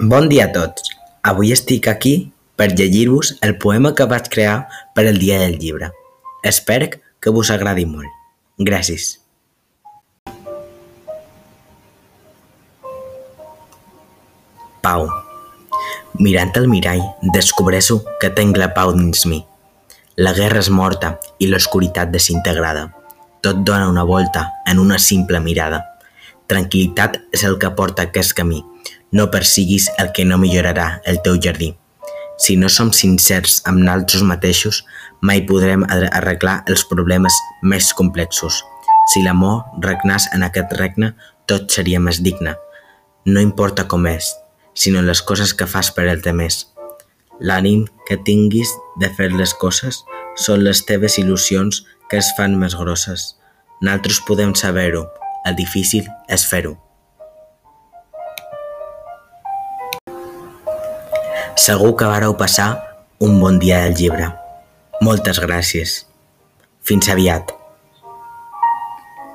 Bon dia a tots. Avui estic aquí per llegir-vos el poema que vaig crear per al Dia del Llibre. Espero que vos agradi molt. Gràcies. Pau. Mirant el mirall, descobreixo que tenc la pau dins mi. La guerra és morta i l'oscuritat desintegrada. Tot dona una volta en una simple mirada. Tranquilitat és el que porta aquest camí. No persiguis el que no millorarà el teu jardí. Si no som sincers amb nosaltres mateixos, mai podrem arreglar els problemes més complexos. Si l'amor regnàs en aquest regne, tot seria més digne. No importa com és, sinó les coses que fas per els demés. L'ànim que tinguis de fer les coses són les teves il·lusions que es fan més grosses. Nosaltres podem saber-ho, el difícil és fer-ho. Segur que vareu passar un bon dia del llibre. Moltes gràcies. Fins aviat.